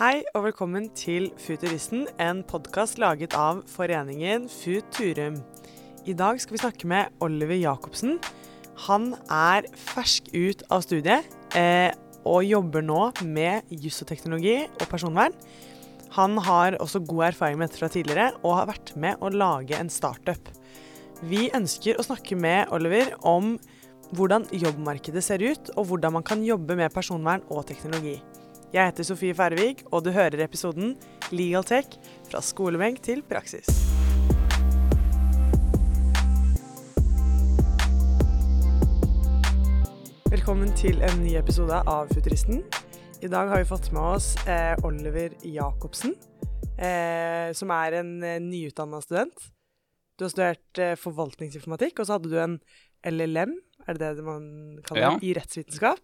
Hei og velkommen til Futuristen, en podkast laget av foreningen Futurum. I dag skal vi snakke med Oliver Jacobsen. Han er fersk ut av studiet eh, og jobber nå med juss og teknologi og personvern. Han har også god erfaring med dette fra tidligere og har vært med å lage en startup. Vi ønsker å snakke med Oliver om hvordan jobbmarkedet ser ut, og hvordan man kan jobbe med personvern og teknologi. Jeg heter Sofie Færvik, og du hører episoden Legal Tech fra skolebenk til praksis. Velkommen til en ny episode av Futuristen. I dag har vi fått med oss eh, Oliver Jacobsen, eh, som er en eh, nyutdanna student. Du har studert eh, forvaltningsinformatikk, og så hadde du en LLM, er det det man kaller Ja. i rettsvitenskap.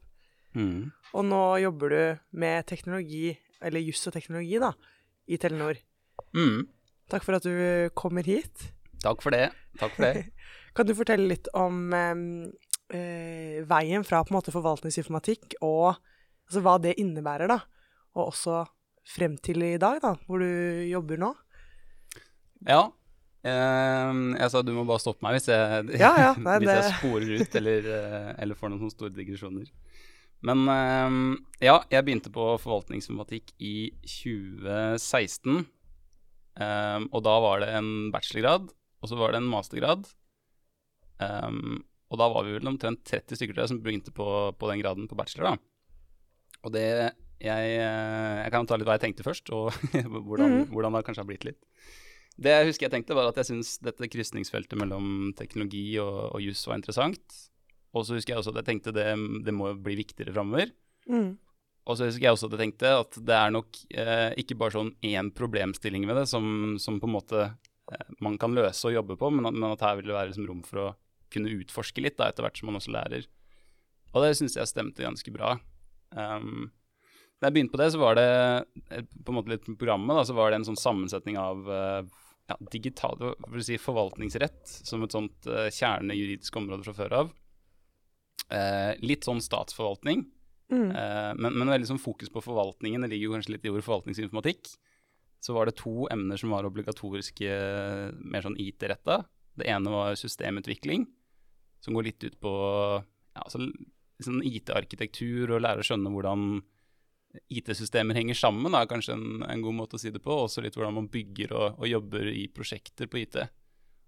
Mm. Og nå jobber du med teknologi, eller juss og teknologi, da, i Telenor. Mm. Takk for at du kommer hit. Takk for det. Takk for det. Kan du fortelle litt om eh, veien fra på en måte forvaltningsinformatikk og altså, hva det innebærer, da? Og også frem til i dag, da, hvor du jobber nå? Ja. Eh, jeg sa du må bare stoppe meg hvis jeg, Ja, ja, nei, hvis jeg sporer ut eller, eh, eller får noen sånne store digresjoner. Men eh, ja, jeg begynte på forvaltningsinformatikk i 2016. Eh, og da var det en bachelorgrad, og så var det en mastergrad. Eh, og da var vi vel omtrent 30 stykker som begynte på, på den graden på bachelor. da. Og det jeg, jeg kan ta litt hva jeg tenkte først, og hvordan, mm. hvordan det kanskje har blitt litt. Det jeg husker jeg tenkte, var at jeg syntes dette krysningsfeltet mellom teknologi og, og juss var interessant. Og så husker jeg også at jeg tenkte det, det må bli viktigere framover. Mm. Og så husker jeg også at jeg tenkte at det er nok eh, ikke bare sånn én problemstilling ved det som, som på en måte eh, man kan løse og jobbe på, men at, men at her vil det være liksom rom for å kunne utforske litt da, etter hvert som man også lærer. Og det syns jeg stemte ganske bra. Um, da jeg begynte på det, så var det eh, på en måte litt programmet, da, så var det en sånn sammensetning av eh, ja, digital, for si forvaltningsrett som et sånt uh, kjernejuridisk område fra før av. Eh, litt sånn statsforvaltning. Mm. Eh, men, men veldig sånn fokus på forvaltningen. Det ligger jo kanskje litt i ordet forvaltningsinformatikk. Så var det to emner som var obligatoriske, mer sånn IT-retta. Det ene var systemutvikling, som går litt ut på ja, altså, sånn IT-arkitektur og lære å skjønne hvordan IT-systemer henger sammen, er kanskje en, en god måte å si det på. Også litt hvordan man bygger og, og jobber i prosjekter på IT.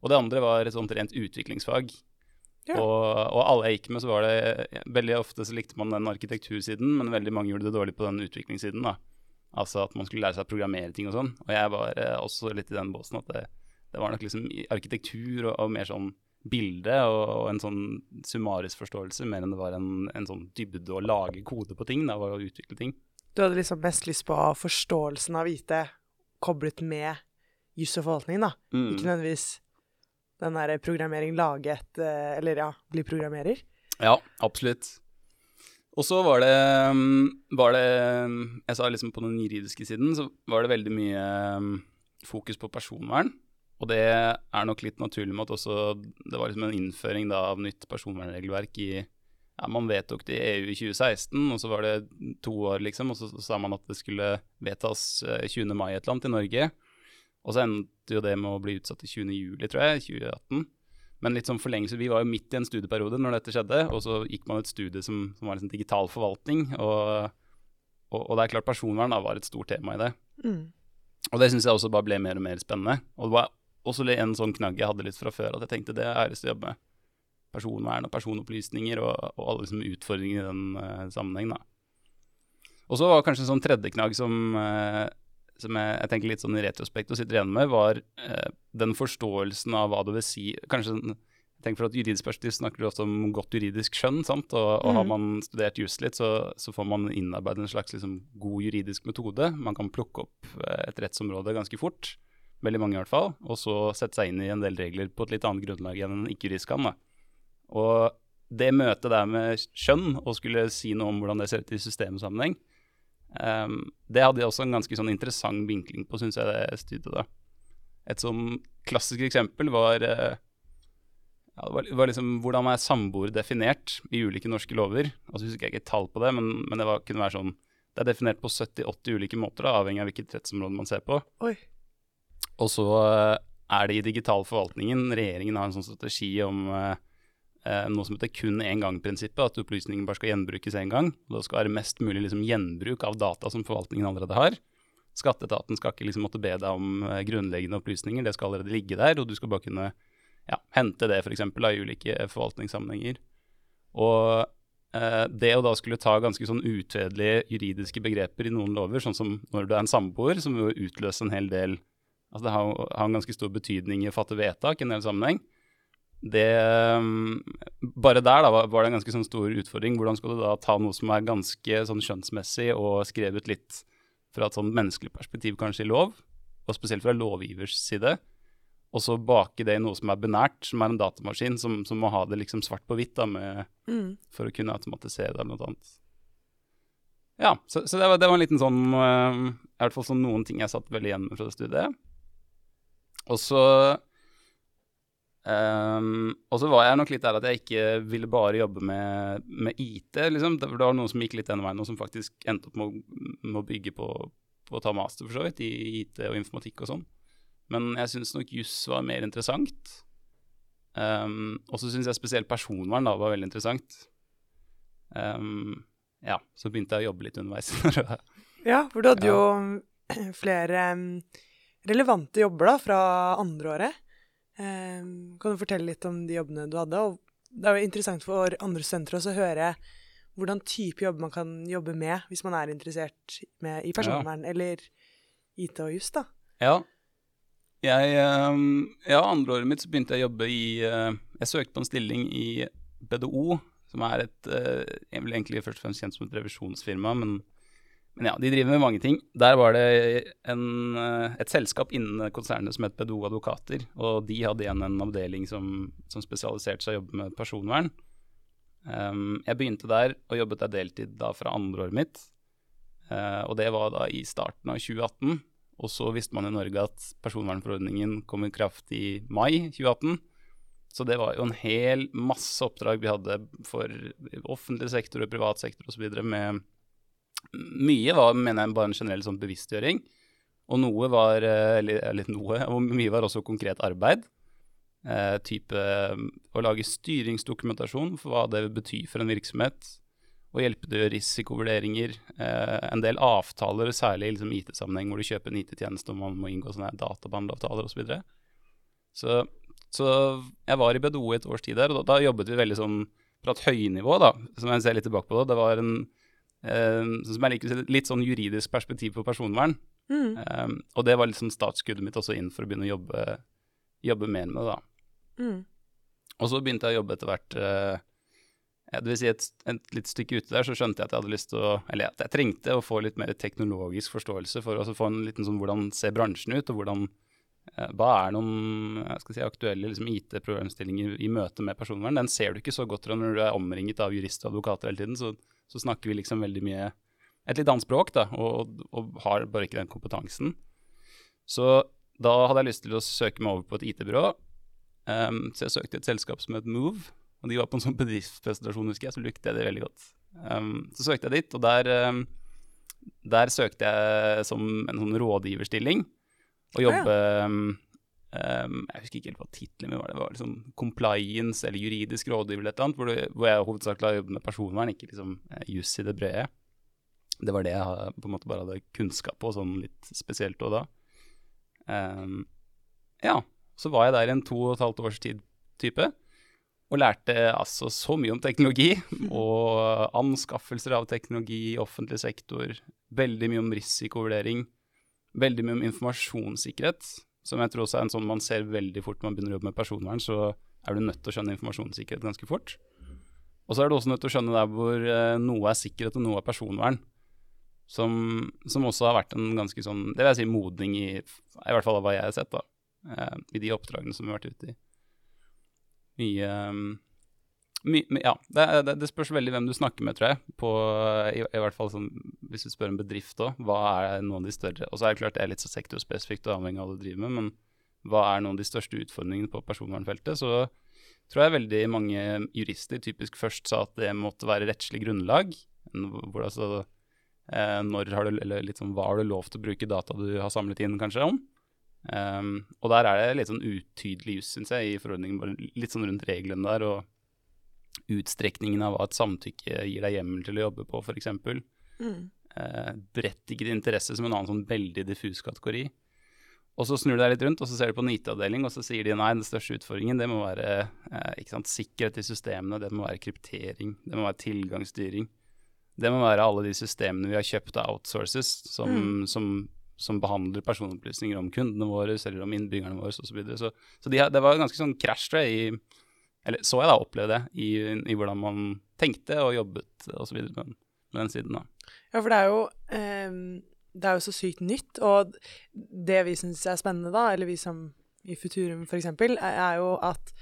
Og det andre var et sånt rent utviklingsfag. Ja. Og, og alle jeg gikk med, så var det Veldig ofte så likte man den arkitektursiden, men veldig mange gjorde det dårlig på den utviklingssiden. da. Altså at man skulle lære seg å programmere ting og sånn. Og jeg var eh, også litt i den båsen at det, det var nok liksom arkitektur og, og mer sånn bilde og, og en sånn summarisk forståelse, mer enn det var en, en sånn dybde å lage kode på ting, da, og utvikle ting. Du hadde liksom mest lyst på forståelsen av IT koblet med juss og forvaltning, da. Mm. Ikke nødvendigvis den der programmering, lage et eh, Eller ja, bli programmerer. Ja, absolutt. Og så var det, mm, var det Jeg sa liksom på den juridiske siden så var det veldig mye mm, fokus på personvern. Og det er nok litt naturlig med at også det var liksom en innføring da av nytt personvernregelverk i ja, Man vedtok det i EU i 2016, og så var det to år, liksom, og så, så sa man at det skulle vedtas eh, 20. mai et eller annet i Norge. Og så endte jo det med å bli utsatt til 20. juli, tror jeg, 2018. Men litt sånn forlengelse, vi var jo midt i en studieperiode når dette skjedde, og så gikk man et studie som, som var liksom digital forvaltning, og, og, og det er klart personvern da var et stort tema i det. Mm. Og det syns jeg også bare ble mer og mer spennende. Og det var også en sånn knagg jeg hadde litt fra før, at jeg tenkte det er lyst til å jobbe med. Personvern og personopplysninger og, og alle liksom utfordringer i den uh, sammenheng, da. Og så var kanskje en sånn tredje knagg som, eh, som jeg, jeg tenker litt sånn i retrospekt og sitter igjen med, var eh, den forståelsen av hva det vil si Kanskje tenk jeg tenker Fra et juridisk perspektiv snakker du ofte om godt juridisk skjønn. sant? Og, og har Mhm. man studert juss litt, så, så får man innarbeidet en slags liksom, god juridisk metode. Man kan plukke opp eh, et rettsområde ganske fort, veldig mange i hvert fall, og så sette seg inn i en del regler på et litt annet grunnlag enn en ikke-jurist kan. da. Og det møtet der med skjønn, og skulle si noe om hvordan det ser ut i systemsammenheng, ehm, det hadde også en ganske sånn interessant vinkling på, syns jeg, det studiet. da. Et sånn klassisk eksempel var eh, ja, det var, var liksom hvordan er samboer definert i ulike norske lover. Altså husker jeg ikke et tall på det, men, men det var, kunne være sånn Det er definert på 70-80 ulike måter, da, avhengig av hvilket rettsområde man ser på. Oi. Og så eh, er det i digital forvaltningen regjeringen har en sånn strategi om eh, noe som heter kun én gang-prinsippet, at opplysningen bare skal gjenbrukes én gang. Og det skal være mest mulig liksom, gjenbruk av data som forvaltningen allerede har. Skatteetaten skal ikke liksom måtte be deg om eh, grunnleggende opplysninger, det skal allerede ligge der, og du skal bare kunne ja, hente det f.eks. i ulike forvaltningssammenhenger. Og eh, det å da skulle ta ganske sånn utvedelige juridiske begreper i noen lover, sånn som når du er en samboer, som jo utløser en hel del Altså det har, har en ganske stor betydning i å fatte vedtak i en del sammenheng. Det um, Bare der da var, det en ganske sånn stor utfordring. Hvordan skal du da ta noe som er ganske sånn skjønnsmessig og skrevet litt fra et sånn menneskelig perspektiv kanskje i lov, og spesielt fra lovgivers side, og så bake det i noe som er benært, som er en datamaskin, som, som må ha det liksom svart på hvitt da, med, Mm. for å kunne automatisere det eller noe annet. Ja, så, så det, var, det var en liten sånn eh, I hvert fall sånn noen ting jeg satt veldig igjen med fra det studiet. Og så ehm, Og så var jeg nok litt der at jeg ikke ville bare jobbe med, med IT, liksom. Det, var noen som gikk litt den veien, og som faktisk endte opp med å, med å bygge på, på å ta master, for så vidt, i IT og informatikk og sånn. Men jeg syns nok juss var mer interessant. Um, og så syns jeg spesielt personvern da var veldig interessant. Um, ja, så begynte jeg å jobbe litt underveis. Ja, for du hadde jo flere relevante jobber da fra andreåret. Um, kan du fortelle litt om de jobbene du hadde? Og det er jo interessant for andre studenter også å høre hvordan type jobb man kan jobbe med hvis man er interessert med, i personvern eller IT og juss, da. ja. Jeg, um, ja, andreåret mitt så begynte jeg å jobbe i uh, Jeg søkte på en stilling i BDO, som er et uh, Jeg vil egentlig først og fremst kjent som et revisjonsfirma, men, men ja, de driver med mange ting. Der var det en, uh, et selskap innen konsernet som het BDO Advokater, og de hadde igjen en avdeling som, som spesialiserte seg å jobbe med personvern. Um, jeg begynte der og jobbet der deltid da fra andreåret mitt, uh, og det var da i starten av 2018. Og så visste man i Norge at personvernforordningen kom i kraft i mai 2018. Så det var jo en hel masse oppdrag vi hadde for offentlig sektor og privat sektor osv. med Mye var, mener jeg, bare en generell sånn bevisstgjøring. Og noe var eh, Eller, eller noe, og mye var også konkret arbeid. Eh, type eh, å lage styringsdokumentasjon for hva det vil bety for en virksomhet. Og hjelpe til risikovurderinger. Eh, en del avtaler, særlig i liksom IT-sammenheng, hvor du kjøper en IT-tjeneste og man må inngå sånne databehandleravtaler osv. Så, så Så jeg var i BDO et års tid der, og da, da jobbet vi veldig sånn fra et høynivå, da, som jeg ser litt tilbake på da, Det var en sånn som jeg liker, litt sånn juridisk perspektiv på personvern. Mm. Um, og det var liksom startskuddet mitt også inn for å begynne å jobbe, jobbe mer med det, da. Mm. Og så begynte jeg å jobbe etter hvert uh, ja, Det vil si et, et litt stykke ute der, så skjønte jeg at jeg hadde lyst til å Eller at jeg trengte å få litt mer teknologisk forståelse for å altså få en liten sånn hvordan ser bransjen ut, og hvordan Hva er noen skal si, aktuelle liksom, IT-programstillinger i møte med personvern? Den ser du ikke så godt når du er omringet av jurister og advokater hele tiden, så, så snakker vi liksom veldig mye et litt annet språk, da, og, og har bare ikke den kompetansen. Så da hadde jeg lyst til å søke meg over på et IT-byrå. Um, så jeg søkte et selskap som het Move, og de var på en sånn bedriftspresentasjon, husker jeg, så lukte jeg det veldig godt. Um, så søkte jeg dit, og der, um, der søkte jeg som en sånn rådgiverstilling, og jobbe um, um, Jeg husker ikke helt hva tittelen min var, det var liksom compliance eller juridisk rådgiver eller et eller annet, hvor, det, hvor jeg hovedsakelig har jobbet med personvern, ikke liksom eh, juss i det brede. Det var det jeg på en måte bare hadde kunnskap på, sånn litt spesielt òg da. Um, ja, så var jeg der i en to og et halvt års tid type, og lærte altså så mye om teknologi, og anskaffelser av teknologi i offentlig sektor, veldig mye om risikovurdering, veldig mye om informasjonssikkerhet, som jeg tror også er en sånn man ser veldig fort når man begynner å jobbe med personvern, så er du nødt til å skjønne informasjonssikkerhet ganske fort. Og så er du også nødt til å skjønne der hvor eh, noe er sikkerhet og noe er personvern. Som, som også har vært en ganske sånn, det vil jeg si, modning i I hvert fall av hva jeg har sett, da. eh, I de oppdragene som vi har vært ute i. Mye my, Ja, det, det, det spørs veldig hvem du snakker med, tror jeg. På, i, I hvert fall sånn, hvis du spør en bedrift òg, hva er noen av de større Og så er det klart det er litt så sektorspesifikt og avhengig av hva du driver med, men hva er noen av de største utfordringene på personvernfeltet? Så tror jeg veldig mange jurister typisk først sa at det måtte være rettslig grunnlag. Hvor altså Eh, når har du, eller litt sånn, hva har du lov til å bruke data du har samlet inn, kanskje, om? Um, og der er det litt sånn utydelig juss, syns jeg, i forordningen. Litt sånn rundt reglene der, og utstrekningen av hva et samtykke gir deg hjemmel til å jobbe på, f.eks. Mm. Eh, berettiget interesse som en annen sånn veldig diffus kategori. Og så snur du deg litt rundt, og så ser du på en IT-avdeling, og så sier de nei, den største utfordringen det må være eh, sant, sikkerhet i systemene, det må være kryptering, det må være tilgangsstyring. Det må være alle de systemene vi har kjøpt av outsources, som, Mm. som, som behandler personopplysninger om kundene våre eller om innbyggerne våre osv. Så, videre. så Så de, det var ganske sånn krasj, i Eller så jeg da opplevde det, i, i hvordan man tenkte og jobbet osv. Med, med den siden, da. Ja, for det er jo um, Det er jo så sykt nytt, og det vi syns er spennende, da, eller vi som i Futurum eksempel, er, jo at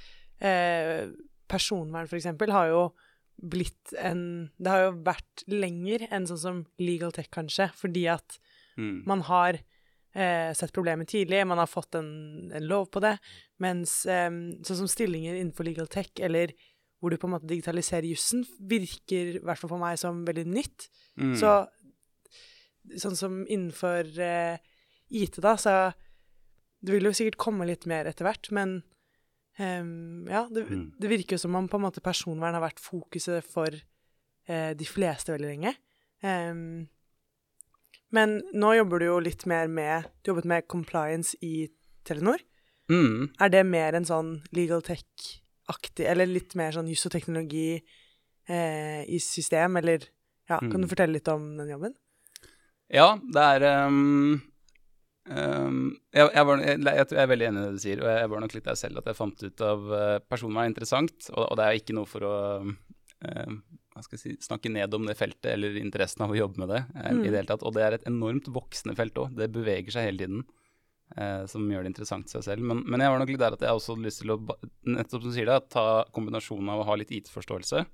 eh, personvern eksempel har jo blitt en Det har jo vært lenger enn sånn som legal tech, kanskje, fordi at Mm. man har eh, sett problemet tidlig, man har fått en, en lov på det, mens eh, sånn som stillinger innenfor legal tech, eller hvor du på en måte digitaliserer jussen, virker i hvert fall for meg som veldig nytt. Mm. Så sånn som innenfor eh, IT, da, så Det vil jo sikkert komme litt mer etter hvert, men ehm, ja, det, Mm. det virker jo som om på en måte personvern har vært fokuset for eh, de fleste veldig lenge. Ehm, men nå jobber du jo litt mer med Du jobbet med compliance i Telenor. Mm. Er det mer en sånn legal tech-aktig, eller litt mer sånn juss og teknologi eh, i system, eller ja, Kan du Mm. fortelle litt om den jobben? Ja, det er um, um, jeg, jeg, var, jeg, jeg, tror jeg er veldig enig i det du sier, og jeg var nok litt der selv at jeg fant ut av uh, personvern er interessant, og, og det er ikke noe for å eh, jeg si, snakke ned om det feltet eller interessen av å jobbe med det eh, Mm. i det hele tatt. Og det er et enormt voksende felt òg. Det beveger seg hele tiden. eh, som gjør det interessant i seg selv. Men, men jeg var nok litt der at jeg også hadde lyst til å, nettopp som du sier det, ta kombinasjonen av å ha litt IT-forståelse,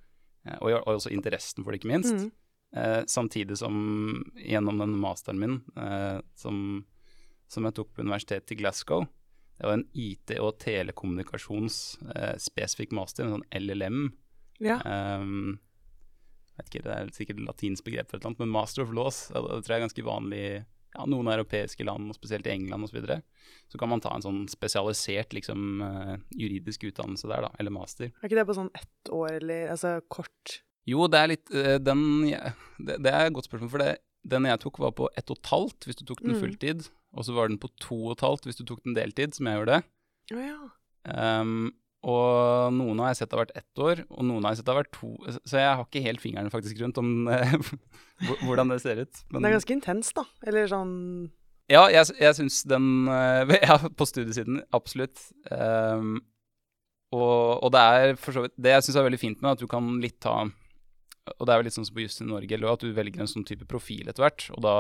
eh, og, og også interessen for det, ikke minst. Mm. Eh, samtidig som gjennom den masteren min, eh, som, som jeg tok på universitetet i Glasgow Det var en IT- og telekommunikasjons eh, master, en sånn LLM. Ja. Um, ikke, Det er sikkert et latinsk begrep for et eller annet, men master of laws det tror jeg er ganske vanlig i ja, noen europeiske land, og spesielt i England osv. Så, videre. så kan man ta en sånn spesialisert liksom, eh, juridisk utdannelse der, da, eller master. Er ikke det på sånn ett år, eller altså kort Jo, det er litt eh, Den ja, det, det er et godt spørsmål, for det, den jeg tok, var på ett og et halvt hvis du tok den Mm. fulltid. Og så var den på to og et halvt hvis du tok den deltid, som jeg gjorde. Å ja. Um, og noen har jeg sett har vært ett år, og noen har jeg sett har vært to. Så jeg har ikke helt fingrene faktisk rundt om eh, hvordan det ser ut. Men- Det er ganske intenst, da. Eller sånn Ja, jeg, jeg syns den Ja, på studiesiden, absolutt. Um, og, og det er for så vidt Det jeg syns er veldig fint med at du kan litt ta Og det er jo litt sånn som på Juss i Norge, at du velger en sånn type profil etter hvert. Og da,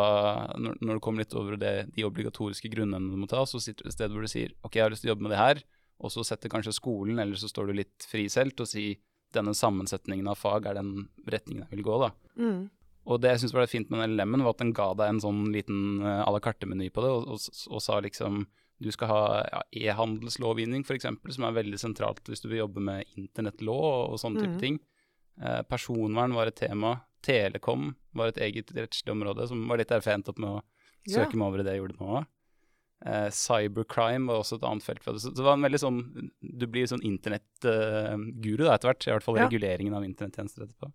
når, når du kommer litt over det, de obligatoriske grunnene du må ta, så sitter du et sted hvor du sier OK, jeg har lyst til å jobbe med det her, og så setter kanskje skolen, eller så står du litt friselt og sier denne sammensetningen av fag er den retningen jeg vil gå, da. mm. Og det jeg syns var fint med den LM-en, var at den ga deg en sånn liten uh, à la carte-meny på det, og, og, og sa liksom du skal ha ja, e-handelslovgivning f.eks., som er veldig sentralt hvis du vil jobbe med internettlov og, og sånne type mm. ting. Eh, personvern var et tema. Telekom var et eget rettslig område, som var litt erfent opp med å Ja. søke meg over i det jeg gjorde nå Eh, cybercrime var også et annet felt. Så så det var en veldig sånn Du blir sånn internettguru etter hvert. I hvert fall Ja. reguleringen av internettjenester etterpå.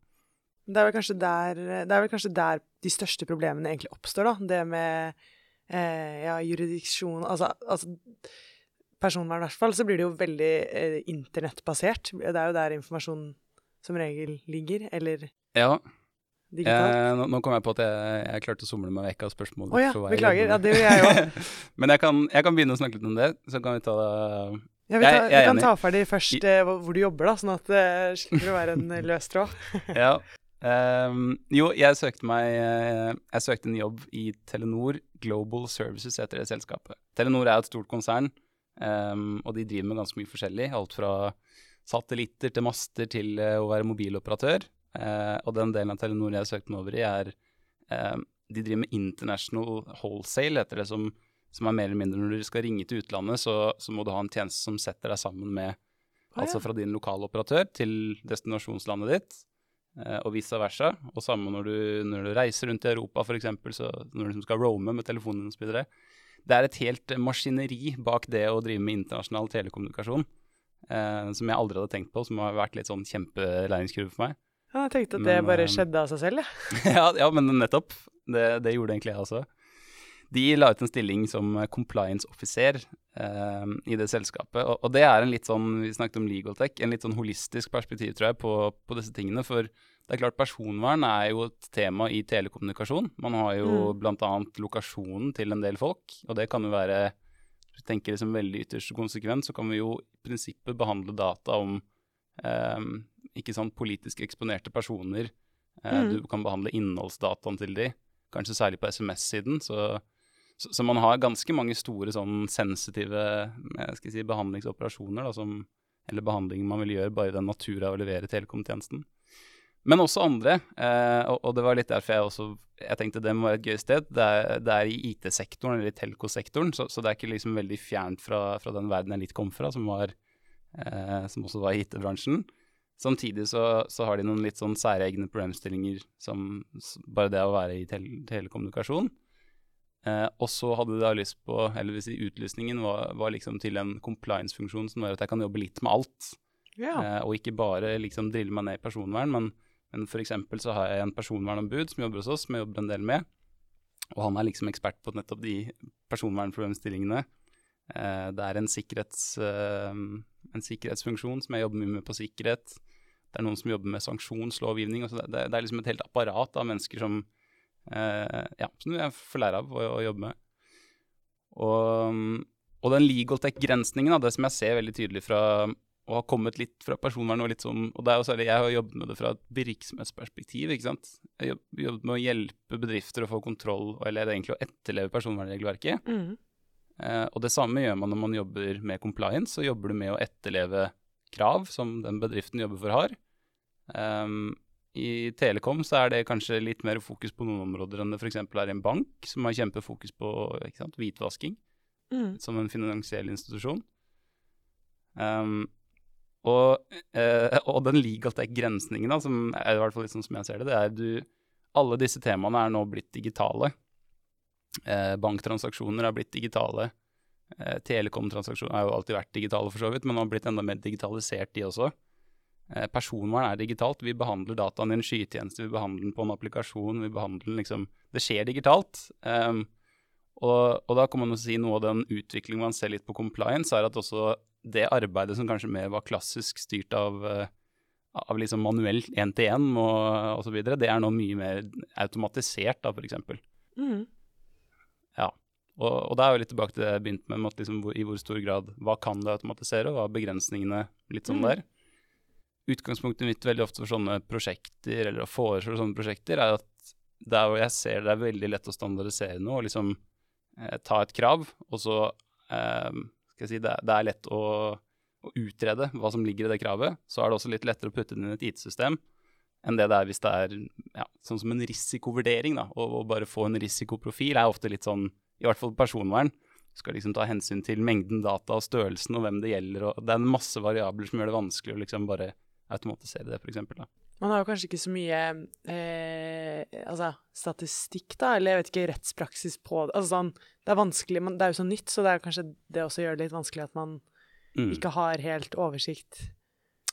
Det er der Det er vel kanskje der de største problemene egentlig oppstår, da. Det med eh, ja, jurisdiksjon Altså, altså personvern i hvert fall, så blir det jo veldig eh, internettbasert. Det er jo der informasjonen som regel ligger, eller Ja. Eh, nå, nå kom jeg på at jeg, jeg klarte å somle meg vekk av spørsmålet. Oh, ja, beklager. Ja, det gjør jeg òg. Men jeg kan, jeg kan begynne å snakke litt om det, så kan vi ta det Ja, vi, Jeg- jeg vi kan enig. ta ferdig først eh, hvor du jobber, da, sånn at det slipper å være en eh, løs tråd. Ja. Um, jo, jeg søkte meg eh, Jeg søkte en jobb i Telenor Global Services, heter det selskapet. Telenor er et stort konsern, um, og de driver med ganske mye forskjellig. Alt fra satellitter til master til eh, å være mobiloperatør. Eh, og den delen av Telenor jeg søkte meg over i, er eh, De driver med international wholesale, heter det, som, som er mer eller mindre når du skal ringe til utlandet, så, så må du ha en tjeneste som setter deg sammen med Å, Altså ja. fra din lokale operatør til destinasjonslandet ditt. eh, og vice versa. Og samme når du, når du reiser rundt i Europa, f.eks., så når du liksom skal roame med telefonen osv. Det er et helt maskineri bak det å drive med internasjonal telekommunikasjon eh, som jeg aldri hadde tenkt på, som har vært litt sånn kjempelæringskurve for meg. Ja, jeg tenkte at det bare eh, skjedde av seg selv, jeg. ja, ja, men nettopp. Det, det gjorde egentlig jeg også. De la ut en stilling som compliance-offiser eh, i det selskapet. Og, og det er en litt sånn, vi snakket om legal tech, en litt sånn holistisk perspektiv, tror jeg, på, på disse tingene. For det er klart personvern er jo et tema i telekommunikasjon. Man har jo Mm. annet lokasjonen til en del folk, og det kan jo være Hvis tenker liksom veldig ytterst konsekvens, så kan vi jo i prinsippet behandle data om eh, ikke sånn politisk eksponerte personer. Eh, Mm. Du kan behandle innholdsdataen til de, kanskje særlig på SMS-siden. Så, så, så man har ganske mange store sånn sensitive eh, skal si, behandlingsoperasjoner, da, som, eller behandlinger man vil gjøre bare i den natura å levere telekomtjenesten. Men også andre, eh, og, og det var litt derfor jeg også jeg tenkte det må være et gøy sted. Det er, det er i IT-sektoren, eller i telco-sektoren, så, så det er ikke liksom veldig fjernt fra, fra den verden jeg litt kom fra, som, var, som også var i IT-bransjen. Samtidig så, så har de noen litt sånn særegne problemstillinger som bare det å være i tele telekommunikasjon. Eh, og så hadde de da lyst på, eller vil si utlysningen var, var liksom til en compliance-funksjon som gjør at jeg kan jobbe litt med alt. Ja. Eh, og ikke bare liksom drille meg ned i personvern, men, men eksempel så har jeg en personvernombud som jobber hos oss, som jeg jobber en del med. Og han er liksom ekspert på nettopp de personvernproblemstillingene. Eh, det er en, sikkerhets, eh, en sikkerhetsfunksjon som jeg jobber mye med på sikkerhet. Det er noen som jobber med sanksjonslovgivning. Altså det, det er liksom et helt apparat av mennesker som, eh, ja, som jeg får lære av å, å jobbe med. Og, og den legal tech-grensningen, da, det som jeg ser veldig tydelig fra og har kommet litt fra personvern og litt sånn Og det er jo særlig, jeg har jobbet med det fra et virksomhetsperspektiv, ikke sant. Jeg har jobbet med å hjelpe bedrifter å få kontroll, eller egentlig å etterleve personvernregelverket. Mm. Eh, og det samme gjør man når man jobber med compliance, så jobber du med å etterleve krav som den bedriften jobber for har. Ehm, I Telekom så er det kanskje litt mer fokus på noen områder enn det f.eks. er i en bank, som har kjempefokus på ikke sant, hvitvasking Mm. som en finansiell institusjon. Um, og, eh, og den legaltech-grensningen, som er i hvert fall litt sånn som jeg ser det, det er du Alle disse temaene er nå blitt digitale. Eh, banktransaksjoner er blitt digitale. Eh, Telekomtransaksjoner har jo alltid vært digitale, for så vidt, men har blitt enda mer digitalisert, de også. Eh, personvern er digitalt. Vi behandler dataen i en skytjeneste, vi behandler den på en applikasjon. vi behandler den liksom, Det skjer digitalt. Um, og, og da kan man jo si noe av den utviklingen man ser litt på compliance, er at også det arbeidet som kanskje mer var klassisk styrt av, av liksom manuell én-til-én osv., det er nå mye mer automatisert, da, f.eks. Og, og da er jo litt tilbake til det jeg begynte med, med at liksom hvor, i hvor stor grad hva kan det automatisere, og hva er begrensningene litt sånn mm. der. Utgangspunktet mitt veldig ofte for sånne prosjekter, eller å foreslå sånne prosjekter, er at der hvor jeg ser det er veldig lett å standardisere noe, og liksom eh, ta et krav, og så eh, skal jeg si det, er- det er lett å, å utrede hva som ligger i det kravet, så er det også litt lettere å putte det inn i et IT-system enn det det er hvis det er ja, sånn som en risikovurdering. da, Å bare få en risikoprofil er ofte litt sånn, i hvert fall personvern, skal liksom ta hensyn til mengden data og størrelsen og hvem det gjelder. og Det er en masse variabler som gjør det vanskelig å liksom bare automatisere det, f.eks. Man har jo kanskje ikke så mye eh, altså, statistikk, da, eller jeg vet ikke, rettspraksis på det. Altså sånn, det er vanskelig, men det er jo så nytt, så det er kanskje det også gjør det litt vanskelig at man Mm. ikke har helt oversikt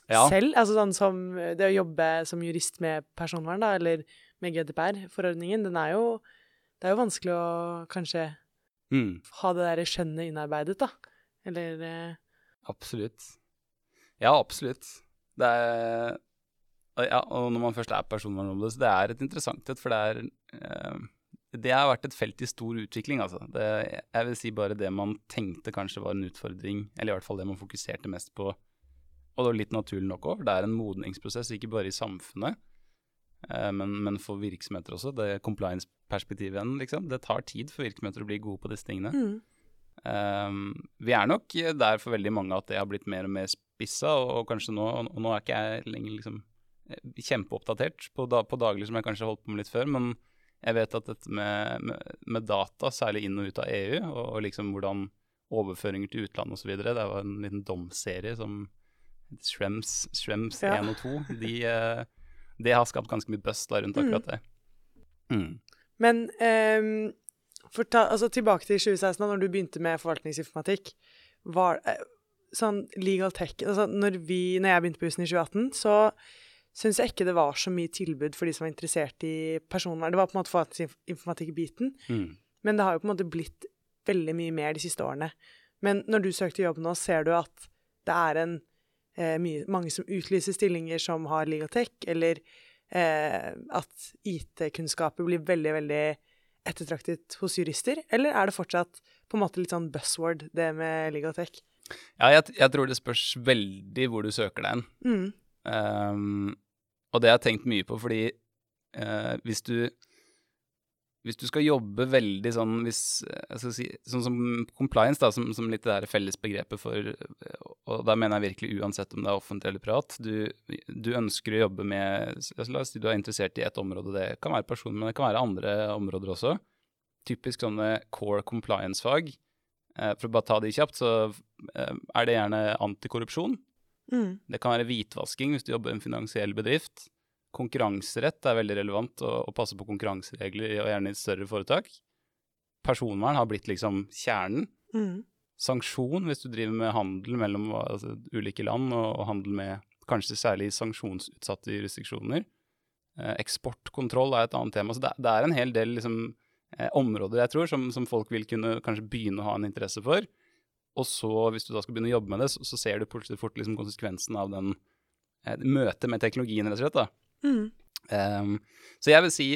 Ja. selv. Altså sånn som det å jobbe som jurist med personvern, da, eller med GDPR-forordningen, den er jo Det er jo vanskelig å kanskje Mm. ha det derre skjønnet innarbeidet, da. Eller eh, Absolutt. Ja, absolutt. Det er Ja, og når man først er personvernombudet, så det er et interessant et, for det er eh, Det har vært et felt i stor utvikling, altså. Det, jeg vil si bare det man tenkte kanskje var en utfordring, eller i hvert fall det man fokuserte mest på, og det var litt naturlig nok òg, for det er en modningsprosess, ikke bare i samfunnet, men, men for virksomheter også. Det compliance-perspektivet igjen, liksom. Det tar tid for virksomheter å bli gode på disse tingene. mm, Um, vi er nok der for veldig mange at det har blitt mer og mer spissa, og, og kanskje nå Og nå er ikke jeg lenger liksom eh, kjempeoppdatert på, da, på daglig som jeg kanskje holdt på med litt før, men jeg vet at dette med, med, med data, særlig inn og ut av EU, og, og liksom hvordan overføringer til utlandet osv. Det var en liten domserie som Shrems, Shrems Ja. 1 og 2. De, eh, det har skapt ganske mye buzz rundt akkurat det. Mm. Men um, ta, altså, tilbake til 2016, da når du begynte med forvaltningsinformatikk. Var eh, sånn legal tech altså, når, vi, når jeg begynte på Husen i 2018, så syns jeg ikke det var så mye tilbud for de som var interessert i personvern. Det var på en måte forvaltningsinformatikk-biten, Mm. men det har jo på en måte blitt veldig mye mer de siste årene. Men når du søkte jobb nå, ser du at det er en, eh, mye, mange som utlyser stillinger som har Ligotech, eller eh, at IT-kunnskaper blir veldig, veldig ettertraktet hos jurister? Eller er det fortsatt på en måte litt sånn buzzword, det med Ligotech? Ja, jeg, jeg tror det spørs veldig hvor du søker deg hen. Mm. Um, og det har jeg tenkt mye på, fordi uh, hvis du hvis du skal jobbe veldig sånn hvis, si, Sånn som compliance, da, som, som litt det der fellesbegrepet for Og da mener jeg virkelig uansett om det er offentlig eller privat. Du, du ønsker å jobbe med altså, La oss si du er interessert i ett område. Det kan være person, men det kan være andre områder også. Typisk sånne core compliance-fag. Eh, for å bare ta de kjapt, så eh, er det gjerne antikorrupsjon. Mm. Det kan være hvitvasking hvis du jobber i en finansiell bedrift. Konkurranserett er veldig relevant, å, å passe på konkurranseregler, og gjerne i større foretak. Personvern har blitt liksom kjernen. Mm. Sanksjon hvis du driver med handel mellom altså, ulike land, og, og handel med kanskje særlig sanksjonsutsatte jurisdiksjoner. Eh, eksportkontroll er et annet tema. Så det, det er en hel del liksom, eh, områder jeg tror som, som folk vil kunne kanskje begynne å ha en interesse for. Og så, hvis du da skal begynne å jobbe med det, så, så ser du plutselig fort liksom, konsekvensen av den eh, møtet med teknologien, rett og slett. da. Mm. Um, så jeg vil si,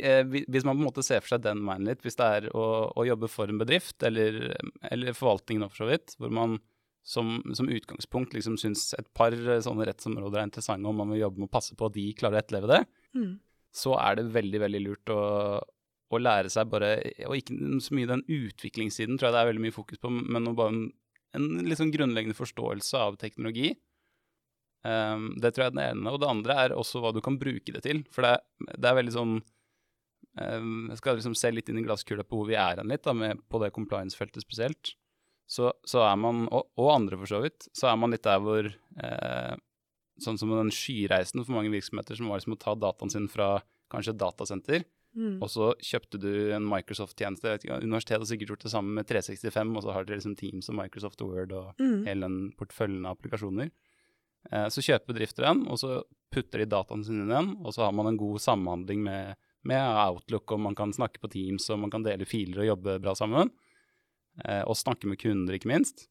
eh, hvis man på en måte ser for seg den veien litt, hvis det er å, å jobbe for en bedrift, eller, eller forvaltningen for så vidt, hvor man som, som utgangspunkt liksom syns et par eh, sånne rettsområder er interessante, og man vil jobbe med å passe på at de klarer å etterleve det, Mm. så er det veldig, veldig lurt å, å lære seg bare Og ikke så mye den utviklingssiden, tror jeg det er veldig mye fokus på, men bare en, en litt sånn grunnleggende forståelse av teknologi. Um, det tror jeg er det ene. Og det andre er også hva du kan bruke det til. For det, er- det er veldig sånn um, Jeg skal liksom se litt inn i glasskula på hvor vi er hen litt, da, med, på det compliance-feltet spesielt. Så, så er man, og, og andre for så vidt, så er man litt der hvor eh, Sånn som den skyreisen for mange virksomheter som var liksom å ta dataen sin fra kanskje et datasenter, Mm. og så kjøpte du en Microsoft-tjeneste. Universitetet har sikkert gjort det samme med 365, og så har dere liksom Teams og Microsoft Word og Mm. hele den porteføljen av applikasjoner. Eh, så kjøper bedrifter den, og så putter de dataene sine inn igjen, og så har man en god samhandling med, med Outlook, og man kan snakke på Teams, og man kan dele filer og jobbe bra sammen. Eh, og snakke med kunder, ikke minst.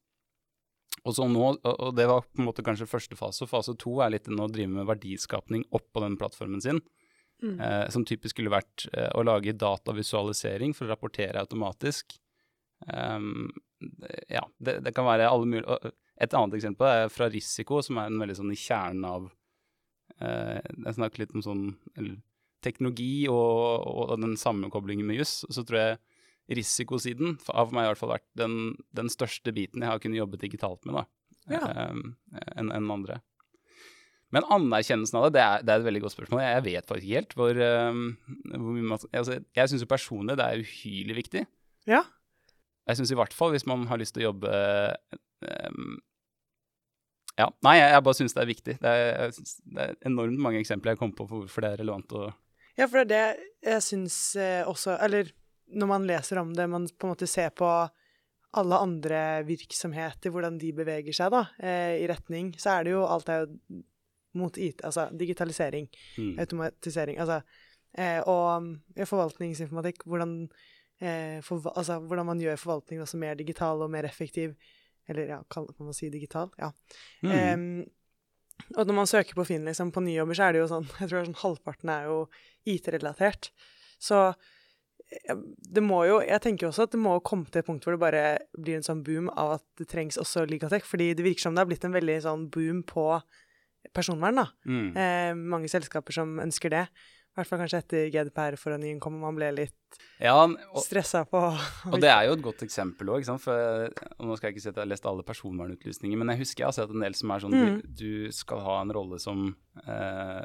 Og, så nå, og det var på en måte kanskje første fase, fase to er litt å drive med verdiskapning oppå den plattformen sin. Mm. Eh, som typisk skulle vært å lage datavisualisering for å rapportere automatisk. Um, ja, det, det kan være alle mulige Et annet eksempel er fra risiko, som er en veldig sånn i kjernen av eh, Jeg snakker litt om sånn teknologi og, og den sammenkoblingen med juss. Så tror jeg risikosiden har for meg i hvert fall vært den, den største biten jeg har kunnet jobbe digitalt med, da. Ja. eh, enn en andre. Men anerkjennelsen av det, det er, det er et veldig godt spørsmål. Jeg vet faktisk ikke helt hvor, um, hvor mye altså, Jeg syns jo personlig det er uhyrlig viktig. Ja. Jeg syns i hvert fall hvis man har lyst til å jobbe um, Ja. Nei, jeg, jeg bare syns det er viktig. Det er, det er enormt mange eksempler jeg kom på for hvorfor det er relevant å Ja, for det er det jeg syns eh, også Eller når man leser om det, man på en måte ser på alle andre virksomheter, hvordan de beveger seg da, eh, i retning, så er det jo alt er jo mot IT, altså digitalisering, mm. automatisering, altså eh, Og forvaltningsinformatikk, hvordan, eh, forva altså, hvordan man gjør forvaltningen også mer digital og mer effektiv. Eller ja, kan, man si digital? Ja. Mm. Um, og når man søker på Finn liksom, på nye jobber, så er det jo sånn Jeg tror sånn halvparten er jo IT-relatert. Så det må jo Jeg tenker også at det må komme til et punkt hvor det bare blir en sånn boom av at det trengs også Ligatech. Fordi det virker som det har blitt en veldig sånn boom på personvern, da. Mm. Eh, mange selskaper som ønsker det. I hvert fall kanskje etter GDPR-forordningen kom, man ble litt Ja, og, stressa på Og det er jo et godt eksempel òg, for nå skal jeg ikke si at jeg har lest alle personvernutlysninger, men jeg husker jeg har sett en del som er sånn Mm. du, du skal ha en rolle som eh,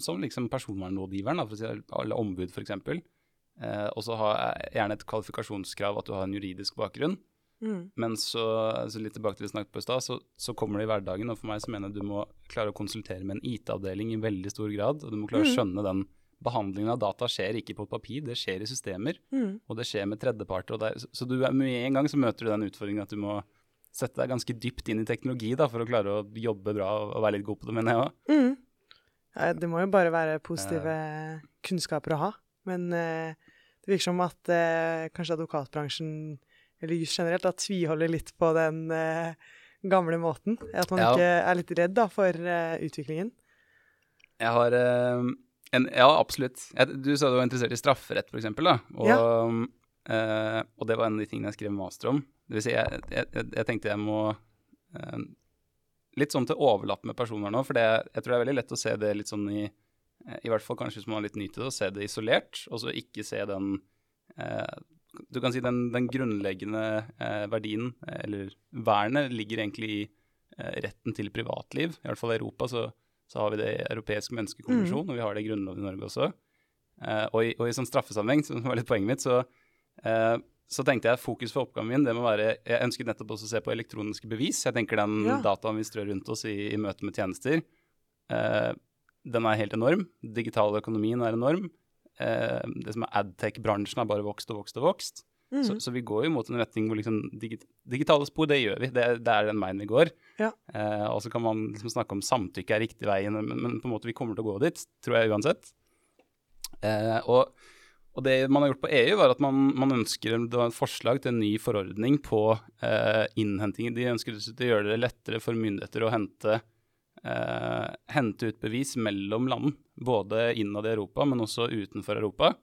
som liksom personvernrådgiveren, da, si, eller ombud f.eks. Eh, og så ha gjerne et kvalifikasjonskrav at du har en juridisk bakgrunn. Mm. Men så, så litt tilbake til det vi snakket på i stad, så, så kommer det i hverdagen. Og for meg så mener jeg du må klare å konsultere med en IT-avdeling i veldig stor grad. Og du må klare å Mm. skjønne den behandlingen av data skjer ikke på papir, det skjer i systemer. Mm. Og det skjer med tredjeparter. Det så- du med en gang så møter du den utfordringen at du må sette deg ganske dypt inn i teknologi da, for å klare å jobbe bra og, og være litt god på det, mener jeg òg. Mm. Ja, det må jo bare være positive kunnskaper å ha. Men uh, det virker som at uh, kanskje advokatbransjen, eller juss generelt, da tviholder litt på den gamle måten. At man Ja. ikke er litt redd da, for utviklingen. Jeg har en, Ja, absolutt. Jeg, du sa du var interessert i strafferett, da. Og, eh, og det var en av de tingene jeg skrev master om. Det vil si, jeg, jeg, jeg, tenkte jeg må uh, Litt sånn til overlapp med personvern nå, for det, jeg tror det er veldig lett å se det litt sånn i eh, I hvert fall kanskje hvis man er litt ny til det, å se det isolert, og så ikke se den uh, Du kan si den, den grunnleggende eh, verdien, eller vernet, ligger egentlig i eh, retten til privatliv. I hvert fall i Europa så så har vi det i europeisk menneskekonvensjon, og vi har det i Grunnloven i Norge også. Eh, og, i, og i sånn straffesammenheng, som var litt poenget mitt, så, eh, så tenkte jeg fokus for oppgaven min, det må være Jeg ønsket nettopp også å se på elektroniske bevis. Jeg tenker den Ja. dataen vi strør rundt oss i, i møte med tjenester, eh, den er helt enorm. Digitaløkonomien er enorm. Eh, det som er adtech-bransjen har bare vokst og vokst og vokst. Mm. Så, så vi går jo mot en retning hvor liksom digit digitale spor, det gjør vi. Det, det er den veien vi går. Ja. Eh, og så kan man liksom snakke om samtykke er riktig veien, men, men på en måte vi kommer til å gå dit, tror jeg uansett. Eh, og, og det man har gjort på EU, var at man, man ønsker Det var et forslag til en ny forordning på eh, innhenting. De ønsker å gjøre det lettere for myndigheter å hente eh, hente ut bevis mellom land, både innad i Europa, men også utenfor Europa.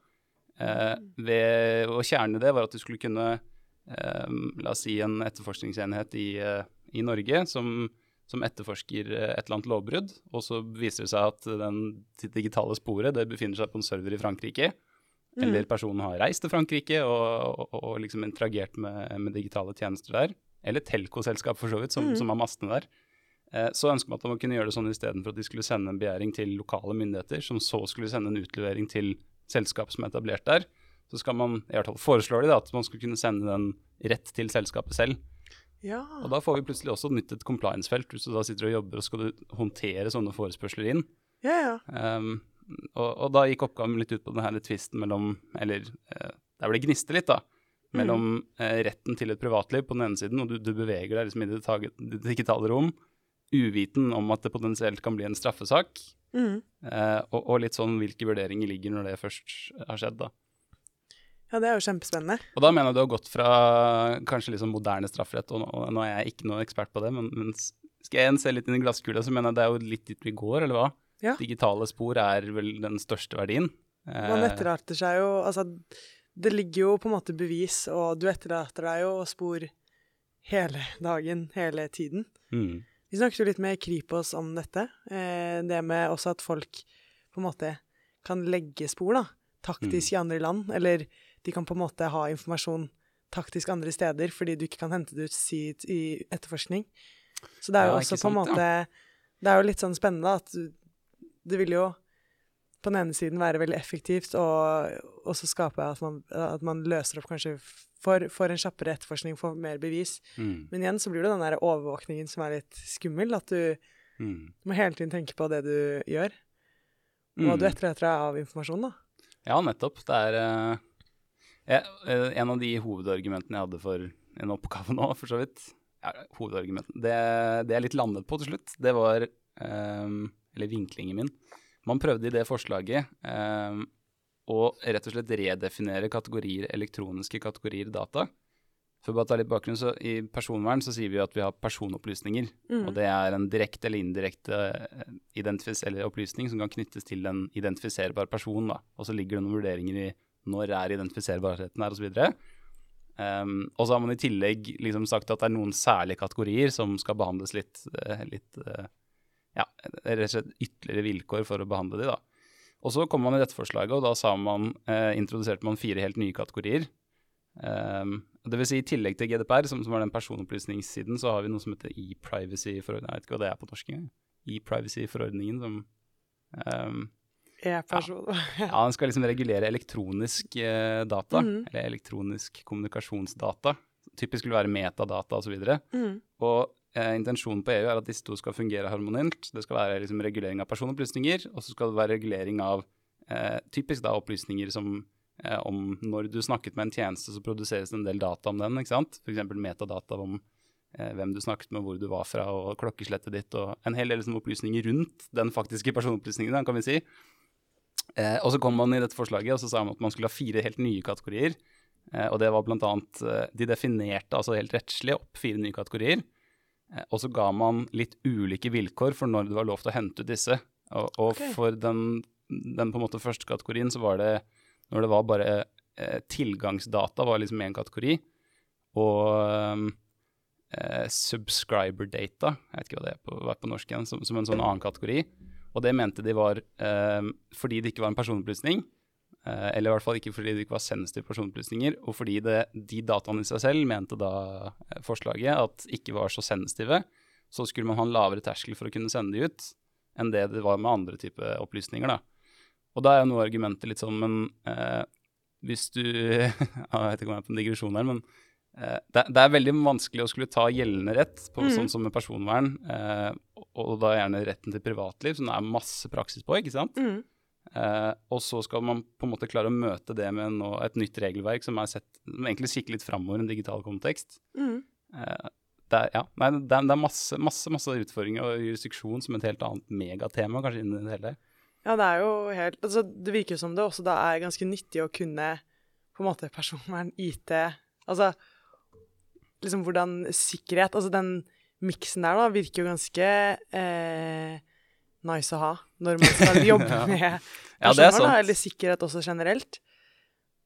Eh, ved å kjerne det var at du skulle kunne eh, La oss si en etterforskningsenhet i, eh, i Norge som, som etterforsker et eller annet lovbrudd, og så viser det seg at den det digitale sporet det befinner seg på en server i Frankrike. Eller personen har reist til Frankrike og, og, og liksom interagert med, med digitale tjenester der. Eller telco-selskap, for så vidt, som, som har mastene der. Eh, så ønsker man at man kunne gjøre det sånn istedenfor at de skulle sende en begjæring til lokale myndigheter, som så skulle sende en utlevering til selskap som er etablert der. Så skal man, i hvert fall foreslår de da, at man skal kunne sende den rett til selskapet selv. Ja. Og da får vi plutselig også nytt et compliance-felt, hvis du da sitter og jobber og skal håndtere sånne forespørsler inn. ja, ja. Um, og, og da gikk oppgaven litt ut på denne tvisten mellom Eller eh, der hvor det gniste litt, da. Mellom eh, retten til et privatliv på den ene siden, og du, du beveger deg liksom i det digitale rom, uviten om at det potensielt kan bli en straffesak. Mm. Eh, og, og litt sånn hvilke vurderinger ligger når det først har skjedd, da. ja, det er jo kjempespennende. Og da mener jeg du har gått fra kanskje liksom moderne strafferett, og nå, og nå er jeg ikke noen ekspert på det, men, men skal jeg en se litt inn i glasskula, så mener jeg det er jo litt dit vi går, eller hva? Ja. Digitale spor er vel den største verdien. Man Eh, etterlater seg jo Altså, det ligger jo på en måte bevis, og du etterlater deg jo spor hele dagen, hele tiden. mm, Vi snakket jo litt med Kripos om dette. Eh, det med også at folk på en måte kan legge spor, da. Taktisk i andre land. Eller de kan på en måte ha informasjon taktisk andre steder fordi du ikke kan hente det ut si, i etterforskning. Så det er jo Ja, også på en måte måte Det er jo litt sånn spennende at du- det vil jo på den ene siden være veldig effektivt og også skape at man, at man løser opp kanskje for, for en kjappere etterforskning, får mer bevis. mm, Men igjen så blir det den der overvåkningen som er litt skummel. At du mm, må hele tiden tenke på det du gjør. Og hva mm. du etterlater deg av informasjon, da. Ja, nettopp. Det er eh, eh, en av de hovedargumentene jeg hadde for en oppgave nå, for så vidt ja, hovedargumenten. det, det jeg litt landet på til slutt, det var eh, Eller vinklingen min. Man prøvde i det forslaget eh, å rett og slett redefinere kategorier, elektroniske kategorier data. For bare ta litt bakgrunn, så I personvern så sier vi at vi har personopplysninger. Mm. Og det er en direkte eller indirekte eh, opplysning som kan knyttes til en identifiserbar person. Da. Og så ligger det noen vurderinger i når er identifiserbarheten her, osv. Um, og så har man i tillegg liksom sagt at det er noen særlige kategorier som skal behandles litt, eh, litt eh, Ja, rett og slett ytterligere vilkår for å behandle de, da. Og så kom man i dette forslaget, og da sa man, eh, introduserte man fire helt nye kategorier. Um, det vil si I tillegg til GDPR, som, som var den personopplysningssiden, så har vi noe som heter e-privacy-forordningen. Jeg vet ikke hva det er på norsk engang. E-privacy-forordningen som um, E-person. Ja, den skal liksom regulere elektronisk eh, data, Mhm. eller elektronisk kommunikasjonsdata. Typisk vil være metadata osv. Og, så Mm. og eh, intensjonen på EU er at disse to skal fungere harmonielt. Det skal være liksom regulering av personopplysninger, og så skal det være regulering av eh, typisk da opplysninger som eh, om når du snakket med en tjeneste, så produseres det en del data om den, ikke sant? F.eks. metadata om eh, hvem du snakket med, hvor du var fra, og klokkeslettet ditt, og en hel del liksom, opplysninger rundt den faktiske personopplysningen, kan vi si. Eh, og så kom man i dette forslaget, og så sa man at man skulle ha fire helt nye kategorier. Eh, og det var blant annet De definerte altså helt rettslig opp fire nye kategorier. Eh, og så ga man litt ulike vilkår for når det var lov til å hente ut disse. Og, og okay. for den, den på en måte første kategorien så var det når det var bare eh, tilgangsdata var liksom én kategori. Og eh, subscriber data, jeg vet ikke hva det er på, hva er på norsk igjen, som, som en sånn annen kategori. Og det mente de var eh, fordi det ikke var en personopplysning, eller i hvert fall ikke fordi det ikke var sensitive personopplysninger, og fordi det, de dataene i seg selv mente da eh, forslaget at ikke var så sensitive, så skulle man ha en lavere terskel for å kunne sende de ut enn det det var med andre type opplysninger. da. Og da er jo noe av argumentet litt sånn, men eh, hvis du Jeg vet ikke om jeg er på en digresjon her, men eh, det, det er veldig vanskelig å skulle ta gjeldende rett, på, mm. sånn som med personvern, eh, og, og da gjerne retten til privatliv, som det er masse praksis på, ikke sant? Mm. Eh, og så skal man på en måte klare å møte det med nå, et nytt regelverk som, er sett, som egentlig kikker litt framover i en digital kontekst. Mm. Eh, det er, ja, nei, det er, det er masse, masse, masse utfordringer og jurisdiksjon som et helt annet megatema, kanskje, innen det hele. Ja, det er jo helt altså, Det virker som det også da er ganske nyttig å kunne på en måte personvern, IT Altså liksom hvordan sikkerhet Altså den miksen der da virker jo ganske eh, nice å ha når man skal jobbe Ja. med Ja, det er sant. eller sikkerhet også generelt.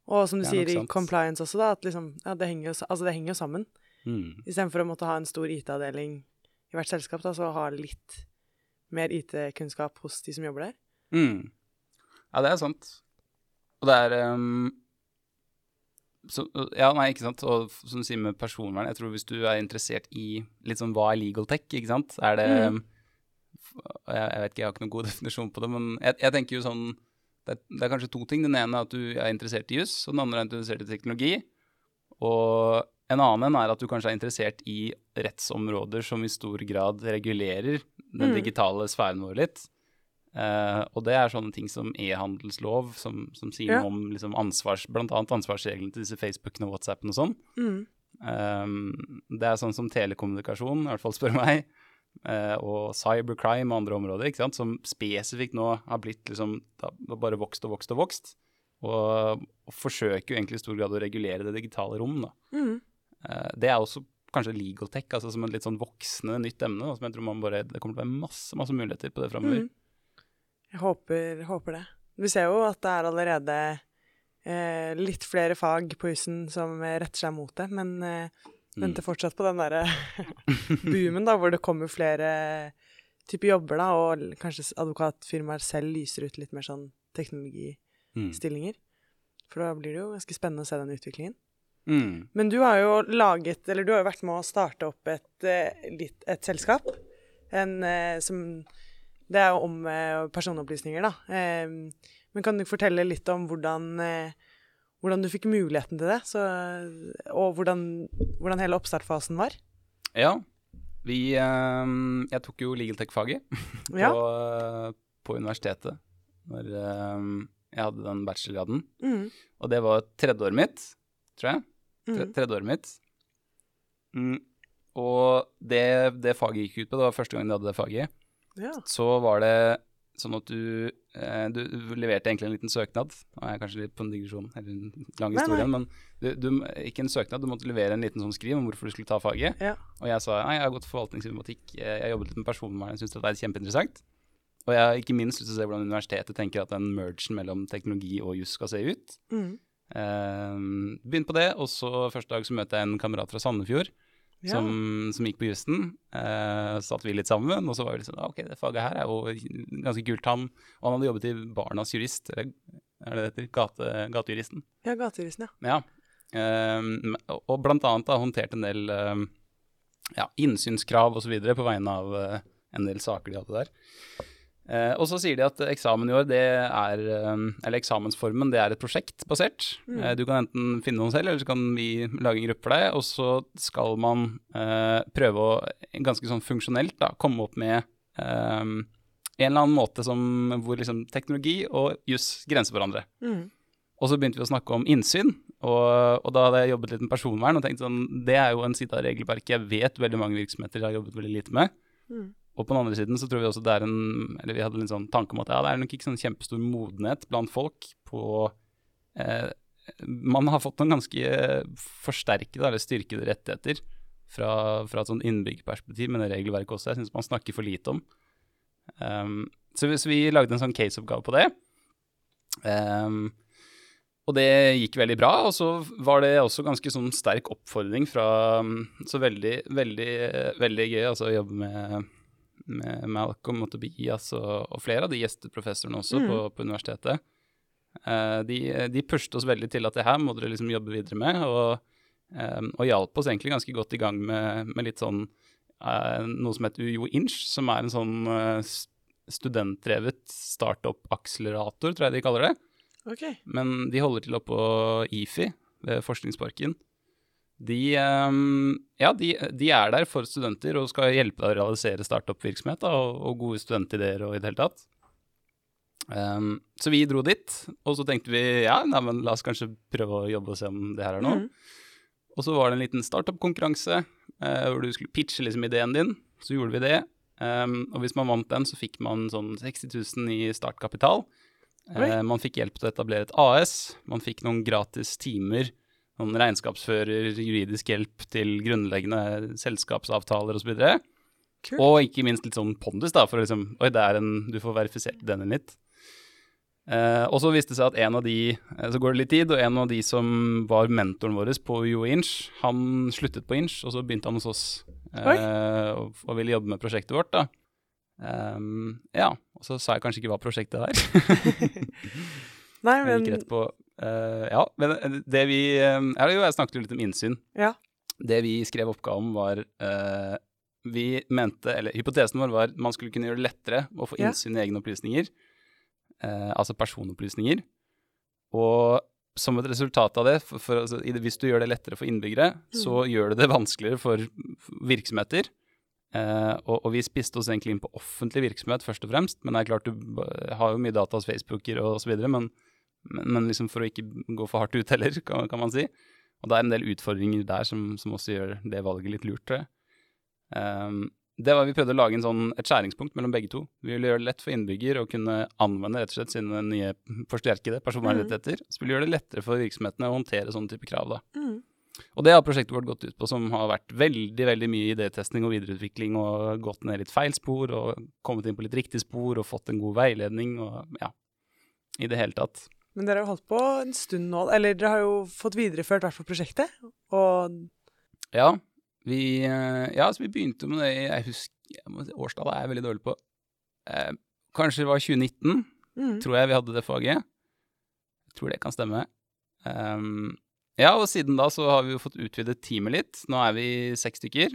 Og som du er sier i compliance også, da, at liksom Ja, det henger jo, altså, det henger jo sammen. Mm. Istedenfor å måtte ha en stor IT-avdeling i hvert selskap, da, så ha litt mer IT-kunnskap hos de som jobber der. Mm. Ja, det er sant. Og det er um, så, Ja, nei, ikke sant. Og som du sier med personvern, jeg tror hvis du er interessert i litt sånn hva er legal tech, ikke sant, er det Mhm. Jeg, jeg vet ikke, jeg har ikke noen god definisjon på det, men jeg, jeg tenker jo sånn det, er- det er kanskje to ting. Den ene er at du er interessert i juss, og den andre er interessert i teknologi. Og en annen en er at du kanskje er interessert i rettsområder som i stor grad regulerer den Mm. digitale sfæren vår litt. Uh, og det er sånne ting som e-handelslov, som, som sier Ja. noe om liksom ansvars, annet ansvarsreglene til disse Facebookene og WhatsAppene og sånn. Mm. Um, det er sånn som telekommunikasjon, i hvert fall spør meg, og cybercrime og andre områder, ikke sant, som spesifikt nå har blitt liksom, bare vokst og vokst og vokst, og, og forsøker jo egentlig i stor grad å regulere det digitale rom. Da. Mm. Eh, det er også kanskje legal tech, altså som et litt sånn voksende nytt emne, da, som jeg tror man bare, det kommer til å være masse, masse muligheter på det fremover. Mm. Jeg håper, håper det. Vi ser jo at det er allerede eh, litt flere fag på husen som eh, retter seg mot det, men eh. Venter fortsatt på den derre boomen, da, hvor det kommer flere typer jobber, da, og kanskje advokatfirmaer selv lyser ut litt mer sånn teknologistillinger. Mm. For da blir det jo ganske spennende å se den utviklingen. Mm. Men du har jo laget, eller du har jo vært med å starte opp et, et, et selskap. En, eh, som, det er jo om eh, personopplysninger, da. Eh, men kan du fortelle litt om hvordan, eh, hvordan du fikk muligheten til det? Så, og hvordan, hvordan hele oppstartfasen var? Ja, vi, ehm, jeg tok jo legal tech-faget på, Ja. på universitetet når ehm, jeg hadde den bachelorgraden. Mm, Og det var tredjeåret mitt, tror jeg. Tre, mm, tredjeåret mitt. Mm. Og det, det faget gikk ut på, det var første gang de hadde det faget, ja. så var det sånn at du, eh, du leverte egentlig en liten søknad. Nå er jeg kanskje litt på en digresjon, eller en lang historie, men du, du, ikke en søknad, du måtte levere en liten sånn skriv om hvorfor du skulle ta faget. Ja. Og jeg sa nei, jeg har gått forvaltningsinformatikk, jeg har jobbet med personvern, jeg syns det er kjempeinteressant. Og jeg har ikke minst lyst til å se hvordan universitetet tenker at den mergen mellom teknologi og juss skal se ut. Mm, Uh, Begynn på det, og så første dag så møter jeg en kamerat fra Sandefjord ja. som, som gikk på jussen. Uh, satt vi litt sammen, og så var vi «Ah, ok, det faget her er jo ganske kult. Han, og han hadde jobbet i Barnas jurist, eller er det det heter? Gate, gatejuristen. ja, gatejuristen, ja. Ja. Um, og blant annet da håndtert en del um, ja, innsynskrav videre på vegne av uh, en del saker de hadde der. Eh, og så sier de at eksamen i år, det er eh, Eller eksamensformen, det er et prosjekt basert. Mm. Eh, du kan enten finne noen selv, eller så kan vi lage en gruppe for deg. Og så skal man eh, prøve å, ganske sånn funksjonelt, da, komme opp med eh, en eller annen måte som, hvor liksom teknologi og juss grenser hverandre. Mm. Og så begynte vi å snakke om innsyn, og, og da hadde jeg jobbet litt med personvern og tenkt sånn, det er jo en side av regelverket jeg vet veldig mange virksomheter har jobbet veldig lite med. Mm. Og på den andre siden så tror vi også det er en Eller vi hadde en sånn tanke om at ja, det er nok ikke sånn kjempestor modenhet blant folk på eh, Man har fått noen ganske forsterkede eller styrkede rettigheter fra, fra et sånn innbyggerperspektiv, men det regelverket også jeg syns man snakker for lite om. Um, så, så vi lagde en sånn caseoppgave på det. Um, og det gikk veldig bra, og så var det også ganske sånn sterk oppfordring fra Så veldig, veldig, veldig gøy altså, å jobbe med, med Malcolm og Tobias og, og flere av de gjesteprofessorene også Mm. på, på universitetet. Uh, de, de pushet oss veldig til at det her må dere liksom jobbe videre med, og, um, og hjalp oss egentlig ganske godt i gang med, med litt sånn uh, noe som heter UiO Inch, som er en sånn uh, studentdrevet startup-akselerator, tror jeg de kaller det. Okay. Men de holder til oppå IFI, ved Forskningsparken. De, ehm, ja, de, de er der for studenter og skal hjelpe deg å realisere startup-virksomhet og, og gode studentideer og i det hele tatt. Um, så vi dro dit, og så tenkte vi ja, nei, men la oss kanskje prøve å jobbe og se om det her er noe. Mm. Og så var det en liten startup-konkurranse uh, hvor du skulle pitche liksom ideen din. Så gjorde vi det. Um, og hvis man vant den, så fikk man sånn 60 000 i startkapital. Eh, man fikk hjelp til å etablere et AS. Man fikk noen gratis timer. Noen regnskapsfører, juridisk hjelp til grunnleggende selskapsavtaler osv. Cool. Og ikke minst litt sånn pondus, da, for å liksom Oi, det er en Du får verifisert den din litt. Eh, og så viste det seg at en av de eh, Så går det litt tid, og en av de som var mentoren vår på UO Inch, han sluttet på Inch, og så begynte han hos oss eh, og, og ville jobbe med prosjektet vårt. da. Um, ja, og så sa jeg kanskje ikke hva prosjektet er. Nei, Jeg gikk rett på eh, Ja, men det vi eh, ja, jo, Jeg snakket litt om innsyn. Ja. Det vi skrev oppgave om, var uh, Vi mente, eller hypotesen vår var man skulle kunne gjøre det lettere å få innsyn i egne opplysninger. Uh, altså personopplysninger. Og som et resultat av det, for, for, altså, i det, hvis du gjør det lettere for innbyggere, så gjør det det vanskeligere for virksomheter. Uh, og, og vi spiste oss egentlig inn på offentlig virksomhet først og fremst, men det er klart du har jo mye data hos Facebooker og så videre, men, men, men liksom for å ikke gå for hardt ut heller, kan, kan man si. Og det er en del utfordringer der som, som også gjør det valget litt lurt, tror jeg. Um, det var Vi prøvde å lage en sånn, et skjæringspunkt mellom begge to. Vi ville gjøre det lett for innbygger å kunne anvende rett og slett sine nye forsterkede personvernrettigheter. Så ville gjøre det lettere for virksomhetene å håndtere sånne type krav. da. mm. Og det har prosjektet vårt gått ut på, som har vært veldig veldig mye idétesting og videreutvikling, og gått ned litt feil spor, og kommet inn på litt riktig spor, og fått en god veiledning, og ja, i det hele tatt. Men dere har holdt på en stund nå, eller dere har jo fått videreført hvert fall prosjektet. Og Ja, vi, eh, ja, så vi begynte med det Jeg husker Årstallet er jeg veldig dårlig på. Eh, kanskje det var 2019, mm. tror jeg vi hadde det faget. Jeg tror det kan stemme. Um, ja, og siden da så har vi jo fått utvidet teamet litt. Nå er vi seks stykker.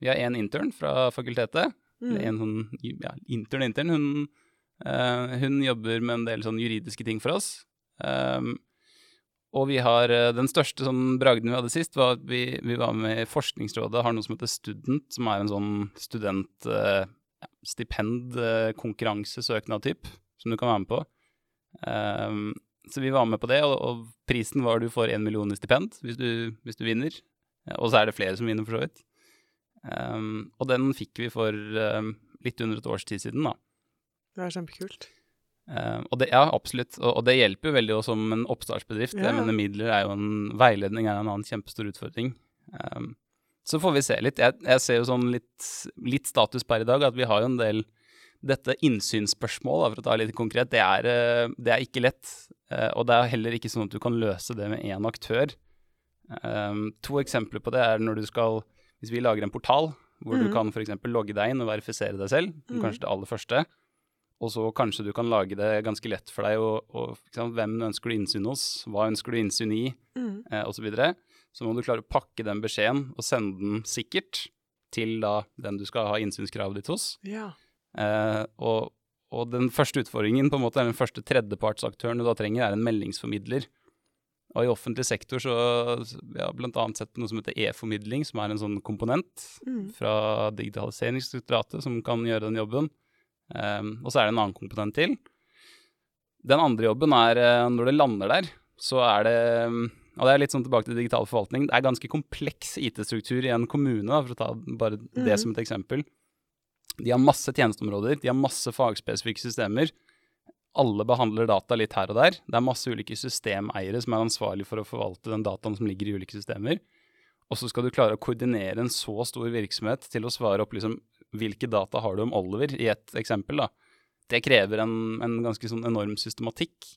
Vi har én intern fra fakultetet. Eller Mm. en sånn ja, intern-intern. Hun, uh, hun jobber med en del sånn juridiske ting for oss. Ehm, og vi har eh, Den største sånn bragden vi hadde sist, var at vi, vi var med i Forskningsrådet, har noe som heter Student, som er en sånn studentstipendkonkurransesøknad-typ, eh, konkurransesøknad-typ, som du kan være med på. Um, så vi var med på det, og, og prisen var du får én million i stipend hvis du, hvis du vinner. Eh, Og så er det flere som vinner, for så vidt. Um, og den fikk vi for um, litt under et års tid siden, da. Det er kjempekult. Ehm, og det, ja, absolutt. Og, og det hjelper jo veldig også som en oppstartsbedrift. Yeah. Jeg mener midler er jo en Veiledning er en annen kjempestor utfordring. Um, så får vi se litt. Jeg, jeg ser jo sånn litt, litt status per i dag, at vi har jo en del dette innsynsspørsmålet, for å ta litt konkret, det er, eh, det er ikke lett. Uh, og det er heller ikke sånn at du kan løse det med én aktør. Um, to eksempler på det er når du skal Hvis vi lager en portal hvor mm. du kan f.eks. logge deg inn og verifisere deg selv, Mhm. kanskje det aller første, og så kanskje du kan lage det ganske lett for deg og, og sant, hvem ønsker du innsyn hos, hva ønsker du innsyn i, Mm. eh, osv. Så, videre. så må du klare å pakke den beskjeden og sende den sikkert til da den du skal ha innsynskravet ditt hos. Ja. Eh, og, og den første utfordringen, på en måte, den første tredjepartsaktøren du da trenger, er en meldingsformidler. Og i offentlig sektor så vi har bl.a. sett noe som heter e-formidling, som er en sånn komponent Mm. fra Digitaliseringsdirektoratet som kan gjøre den jobben. Um, og så er det en annen komponent til. Den andre jobben er eh, når det lander der, så er det um, Og det er litt sånn tilbake til digital forvaltning. Det er ganske kompleks IT-struktur i en kommune, for å ta bare det Mhm. som et eksempel. De har masse tjenesteområder, de har masse fagspesifikke systemer. Alle behandler data litt her og der. Det er masse ulike systemeiere som er ansvarlig for å forvalte den dataen som ligger i ulike systemer. Og så skal du klare å koordinere en så stor virksomhet til å svare opp liksom hvilke data har du om Oliver, i et eksempel. da. Det krever en, en ganske sånn enorm systematikk.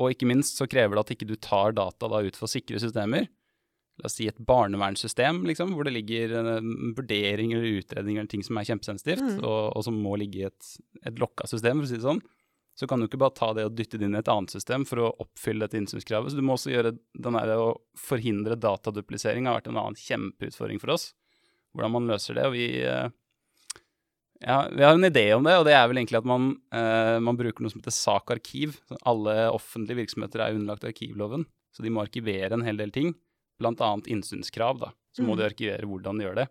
Og ikke minst så krever det at ikke du tar data da ut fra sikre systemer. La oss si et barnevernssystem, liksom, hvor det ligger vurderinger vurdering eller utredning eller ting som er kjempesensitivt, Mm. og, og som må ligge i et, et lokka system, for å si det sånn. Så kan du ikke bare ta det og dytte det inn i et annet system for å oppfylle dette innsynskravet. Så du må også gjøre den der å forhindre dataduplisering har vært en annen kjempeutfordring for oss. Hvordan man løser det. Og vi, eh, ja, vi har en idé om det, og det er vel egentlig at man, eh, man bruker noe som heter SAK-arkiv. Alle offentlige virksomheter er underlagt arkivloven, så de må arkivere en hel del ting. Blant annet innsynskrav, da. Så må Mm. de arkivere hvordan de gjør det.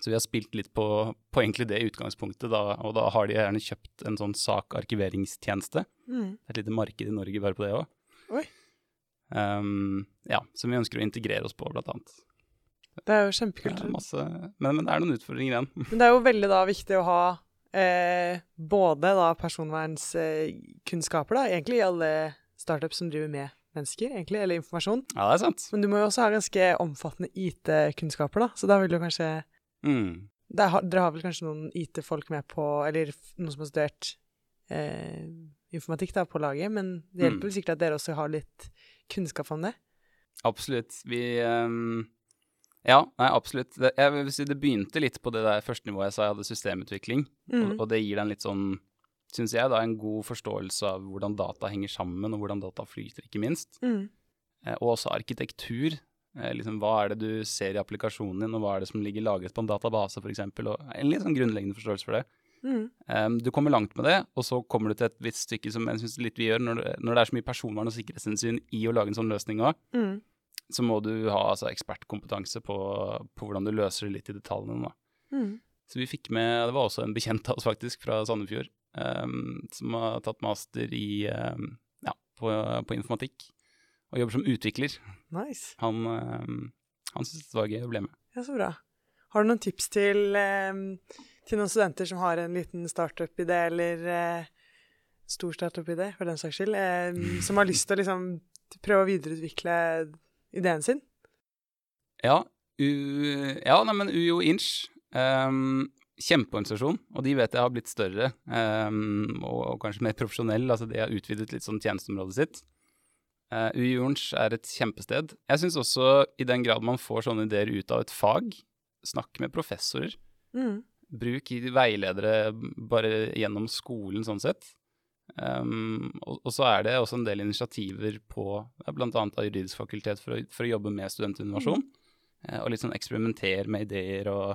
Så vi har spilt litt på, på egentlig det utgangspunktet, da, og da har de gjerne kjøpt en sånn SAK-arkiveringstjeneste. Mm. Det er et lite marked i Norge bare på det òg. Um, ja, som vi ønsker å integrere oss på, blant annet. Det er jo Det kjempekult. masse, men, men det er noen utfordringer igjen. Men det er jo veldig da viktig å ha eh, både da personvernskunnskaper, da, egentlig i alle startups som driver med mennesker, egentlig, eller informasjon. Ja, det er sant. Men du må jo også ha ganske omfattende IT-kunnskaper, da. Så da vil du kanskje Mm. der Dere har vel kanskje noen IT-folk med på Eller noen som har studert eh, informatikk da, på laget, men det hjelper Mm. sikkert at dere også har litt kunnskap om det? Absolutt. Vi ehm, Ja, nei, absolutt. Det, jeg vil si det begynte litt på det der første nivået jeg sa jeg hadde systemutvikling. Mm. Og, og det gir deg en litt sånn, syns jeg, da, en god forståelse av hvordan data henger sammen, og hvordan data flyter, ikke minst. Mm. Eh, og også arkitektur. Eh, liksom, hva er det du ser i applikasjonen din, og hva er det som ligger lagret på en database, f.eks. Og en litt sånn grunnleggende forståelse for det. Mm. Um, du kommer langt med det, og så kommer du til et visst stykke som jeg synes litt vi gjør, når når det er så mye personvern og sikkerhetshensyn i å lage en sånn løsning òg, Mm. Så må du ha altså, ekspertkompetanse på, på hvordan du løser det litt i detaljene. Mm. Så vi fikk med Det var også en bekjent av oss, faktisk, fra Sandefjord, um, som har tatt master i um, ja, på, på informatikk, og jobber som utvikler. Nice. Han, um, han syntes det var gøy å bli med. Ja, så bra. Har du noen tips til, til noen studenter som har en liten startup-idé, eller uh, stor startup-idé, for den saks skyld, som har lyst til å liksom prøve å videreutvikle ideen sin? Ja, U, ja nei, men UiO Inch, um, kjempeorganisasjon, og de vet jeg har blitt større um, og, og kanskje mer profesjonell, altså de har utvidet litt sånn tjenesteområdet sitt. Uh, UiO Inch er et kjempested. Jeg syns også, i den grad man får sånne ideer ut av et fag, snakk med professorer. Mm. Bruk veiledere bare gjennom skolen, sånn sett. Um, og, og så er det også en del initiativer på bl.a. av juridisk fakultet for å, for å jobbe med studentinnovasjon. eh, og litt sånn eksperimentere med ideer og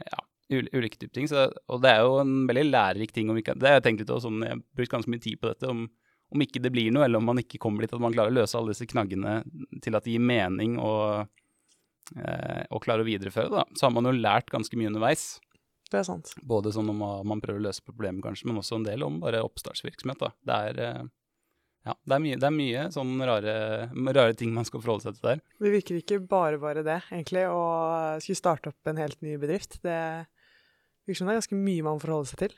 ja, ulike typer ting. Så, og det er jo en veldig lærerik ting. Om ikke, det har jeg tenkt litt også, sånn, jeg har brukt ganske mye tid på dette. Om, om ikke det blir noe, eller om man ikke kommer dit at man klarer å løse alle disse knaggene til at det gir mening og, eh, og klarer å videreføre, da. Så har man jo lært ganske mye underveis. Det er sant. Både sånn om man prøver å løse problemer, kanskje, men også en del om bare oppstartsvirksomhet. Da. Det er, eh, ja, det er mye, det er mye sånn rare, rare ting man skal forholde seg til der. Det virker ikke bare bare det, egentlig, å skulle starte opp en helt ny bedrift. Det virker som det er ganske mye man forholder seg til.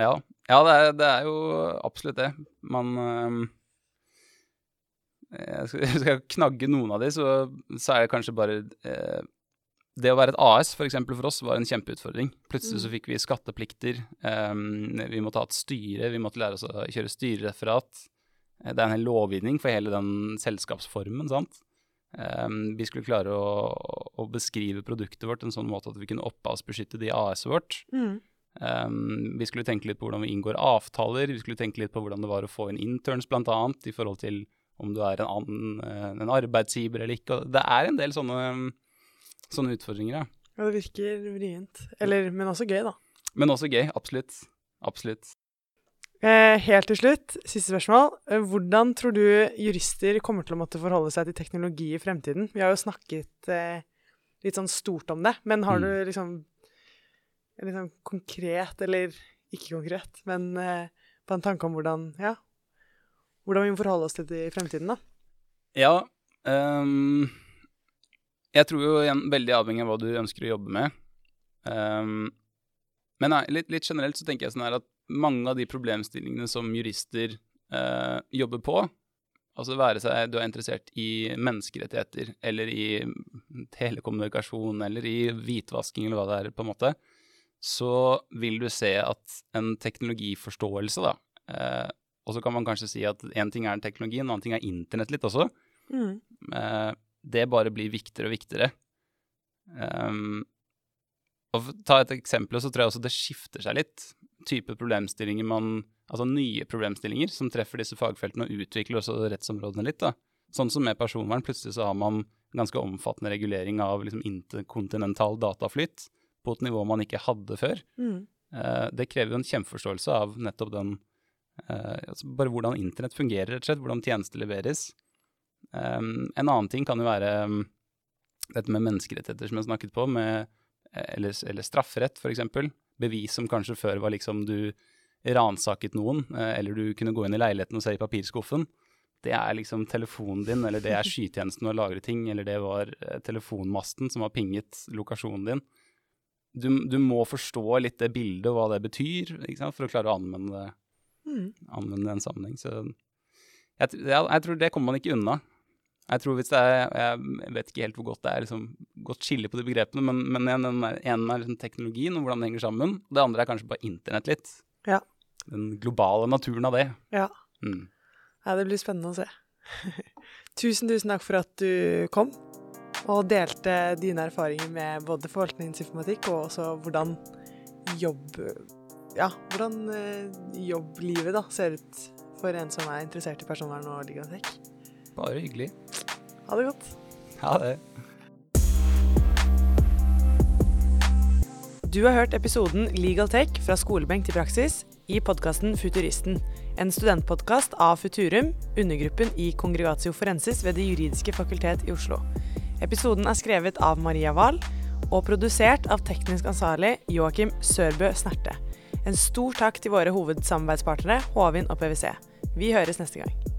Ja, ja det, er, det er jo absolutt det. Man øh, jeg skal, jeg skal knagge noen av de, så, så er det kanskje bare eh, Det å være et AS for for oss var en kjempeutfordring. Plutselig så fikk vi skatteplikter. Um, vi måtte ha et styre, vi måtte lære oss å kjøre styrereferat. Eh, Det er en hel lovgivning for hele den selskapsformen, sant. Um, vi skulle klare å, å beskrive produktet vårt en sånn måte at vi kunne opphavsbeskytte det i AS-et vårt. Mm. Um, vi skulle tenke litt på hvordan vi inngår avtaler, vi skulle tenke litt på hvordan det var å få inn interns annet, i forhold til om du er en, annen, eh, en arbeidsgiver eller ikke. Det er en del sånne, sånne utfordringer, ja. Ja, det virker vrient. Eller, men også gøy, da. Men også gøy, absolutt. Absolutt. Eh, helt til slutt, siste spørsmål. Eh, hvordan tror du jurister kommer til å måtte forholde seg til teknologi i fremtiden? Vi har jo snakket eh, litt sånn stort om det, men har Mm. du liksom sånn konkret, eller ikke konkret, men eh, på en tanke om hvordan, ja, hvordan vi må forholde oss til det i fremtiden, da? Ja. ehm, jeg tror jo igjen veldig avhengig av hva du ønsker å jobbe med. Um, men nei, litt, litt generelt så tenker jeg sånn her at mange av de problemstillingene som jurister uh, jobber på, altså være seg du er interessert i menneskerettigheter eller i telekommunikasjon eller i hvitvasking eller hva det er, på en måte, så vil du se at en teknologiforståelse, da uh, Og så kan man kanskje si at én ting er teknologi, en annen ting er internett litt også Mm. eh, det bare blir viktigere og viktigere. Um, og for å ta et eksempel, så tror jeg også det skifter seg litt. Type problemstillinger man Altså nye problemstillinger som treffer disse fagfeltene og utvikler også rettsområdene litt. da. Sånn som med personvern, plutselig så har man ganske omfattende regulering av liksom interkontinental dataflyt på et nivå man ikke hadde før. Mm. Uh, det krever jo en kjempeforståelse av nettopp den uh, altså Bare hvordan internett fungerer, rett og slett. Hvordan tjenester leveres. Um, en annen ting kan jo være um, dette med menneskerettigheter som jeg snakket på, med, eller, eller strafferett f.eks. Bevis som kanskje før var liksom du ransaket noen, eh, eller du kunne gå inn i leiligheten og se i papirskuffen. Det er liksom telefonen din, eller det er skytjenesten og lagre ting, eller det var eh, telefonmasten som har pinget lokasjonen din. Du, du må forstå litt det bildet og hva det betyr, for å klare å anvende Mm. anvende en sammenheng. Så jeg, jeg, jeg tror det kommer man ikke unna. Jeg tror hvis det er Jeg vet ikke helt hvor godt det er liksom, godt skille på de begrepene, men, men en, en, er, en er liksom teknologien og hvordan det henger sammen. Det andre er kanskje bare internett litt. Ja. Den globale naturen av det. Ja. Mm. Ja, det blir spennende å se. tusen, tusen takk for at du kom og delte dine erfaringer med både forvaltningsinformatikk og også hvordan jobb... Ja, hvordan eh, jobblivet da ser ut for en som er interessert i personvern og ligatek. Bare hyggelig. Ha det godt. Ha det. Du har hørt episoden Legal Tech fra skolebenk til praksis i podkasten Futuristen. En studentpodkast av Futurum, undergruppen i Congregatio Forensis ved Det juridiske fakultet i Oslo. Episoden er skrevet av Maria Wahl og produsert av teknisk ansvarlig Joakim Sørbø Snerte. En stor takk til våre hovedsamarbeidspartnere Håvin og PwC. Vi høres neste gang.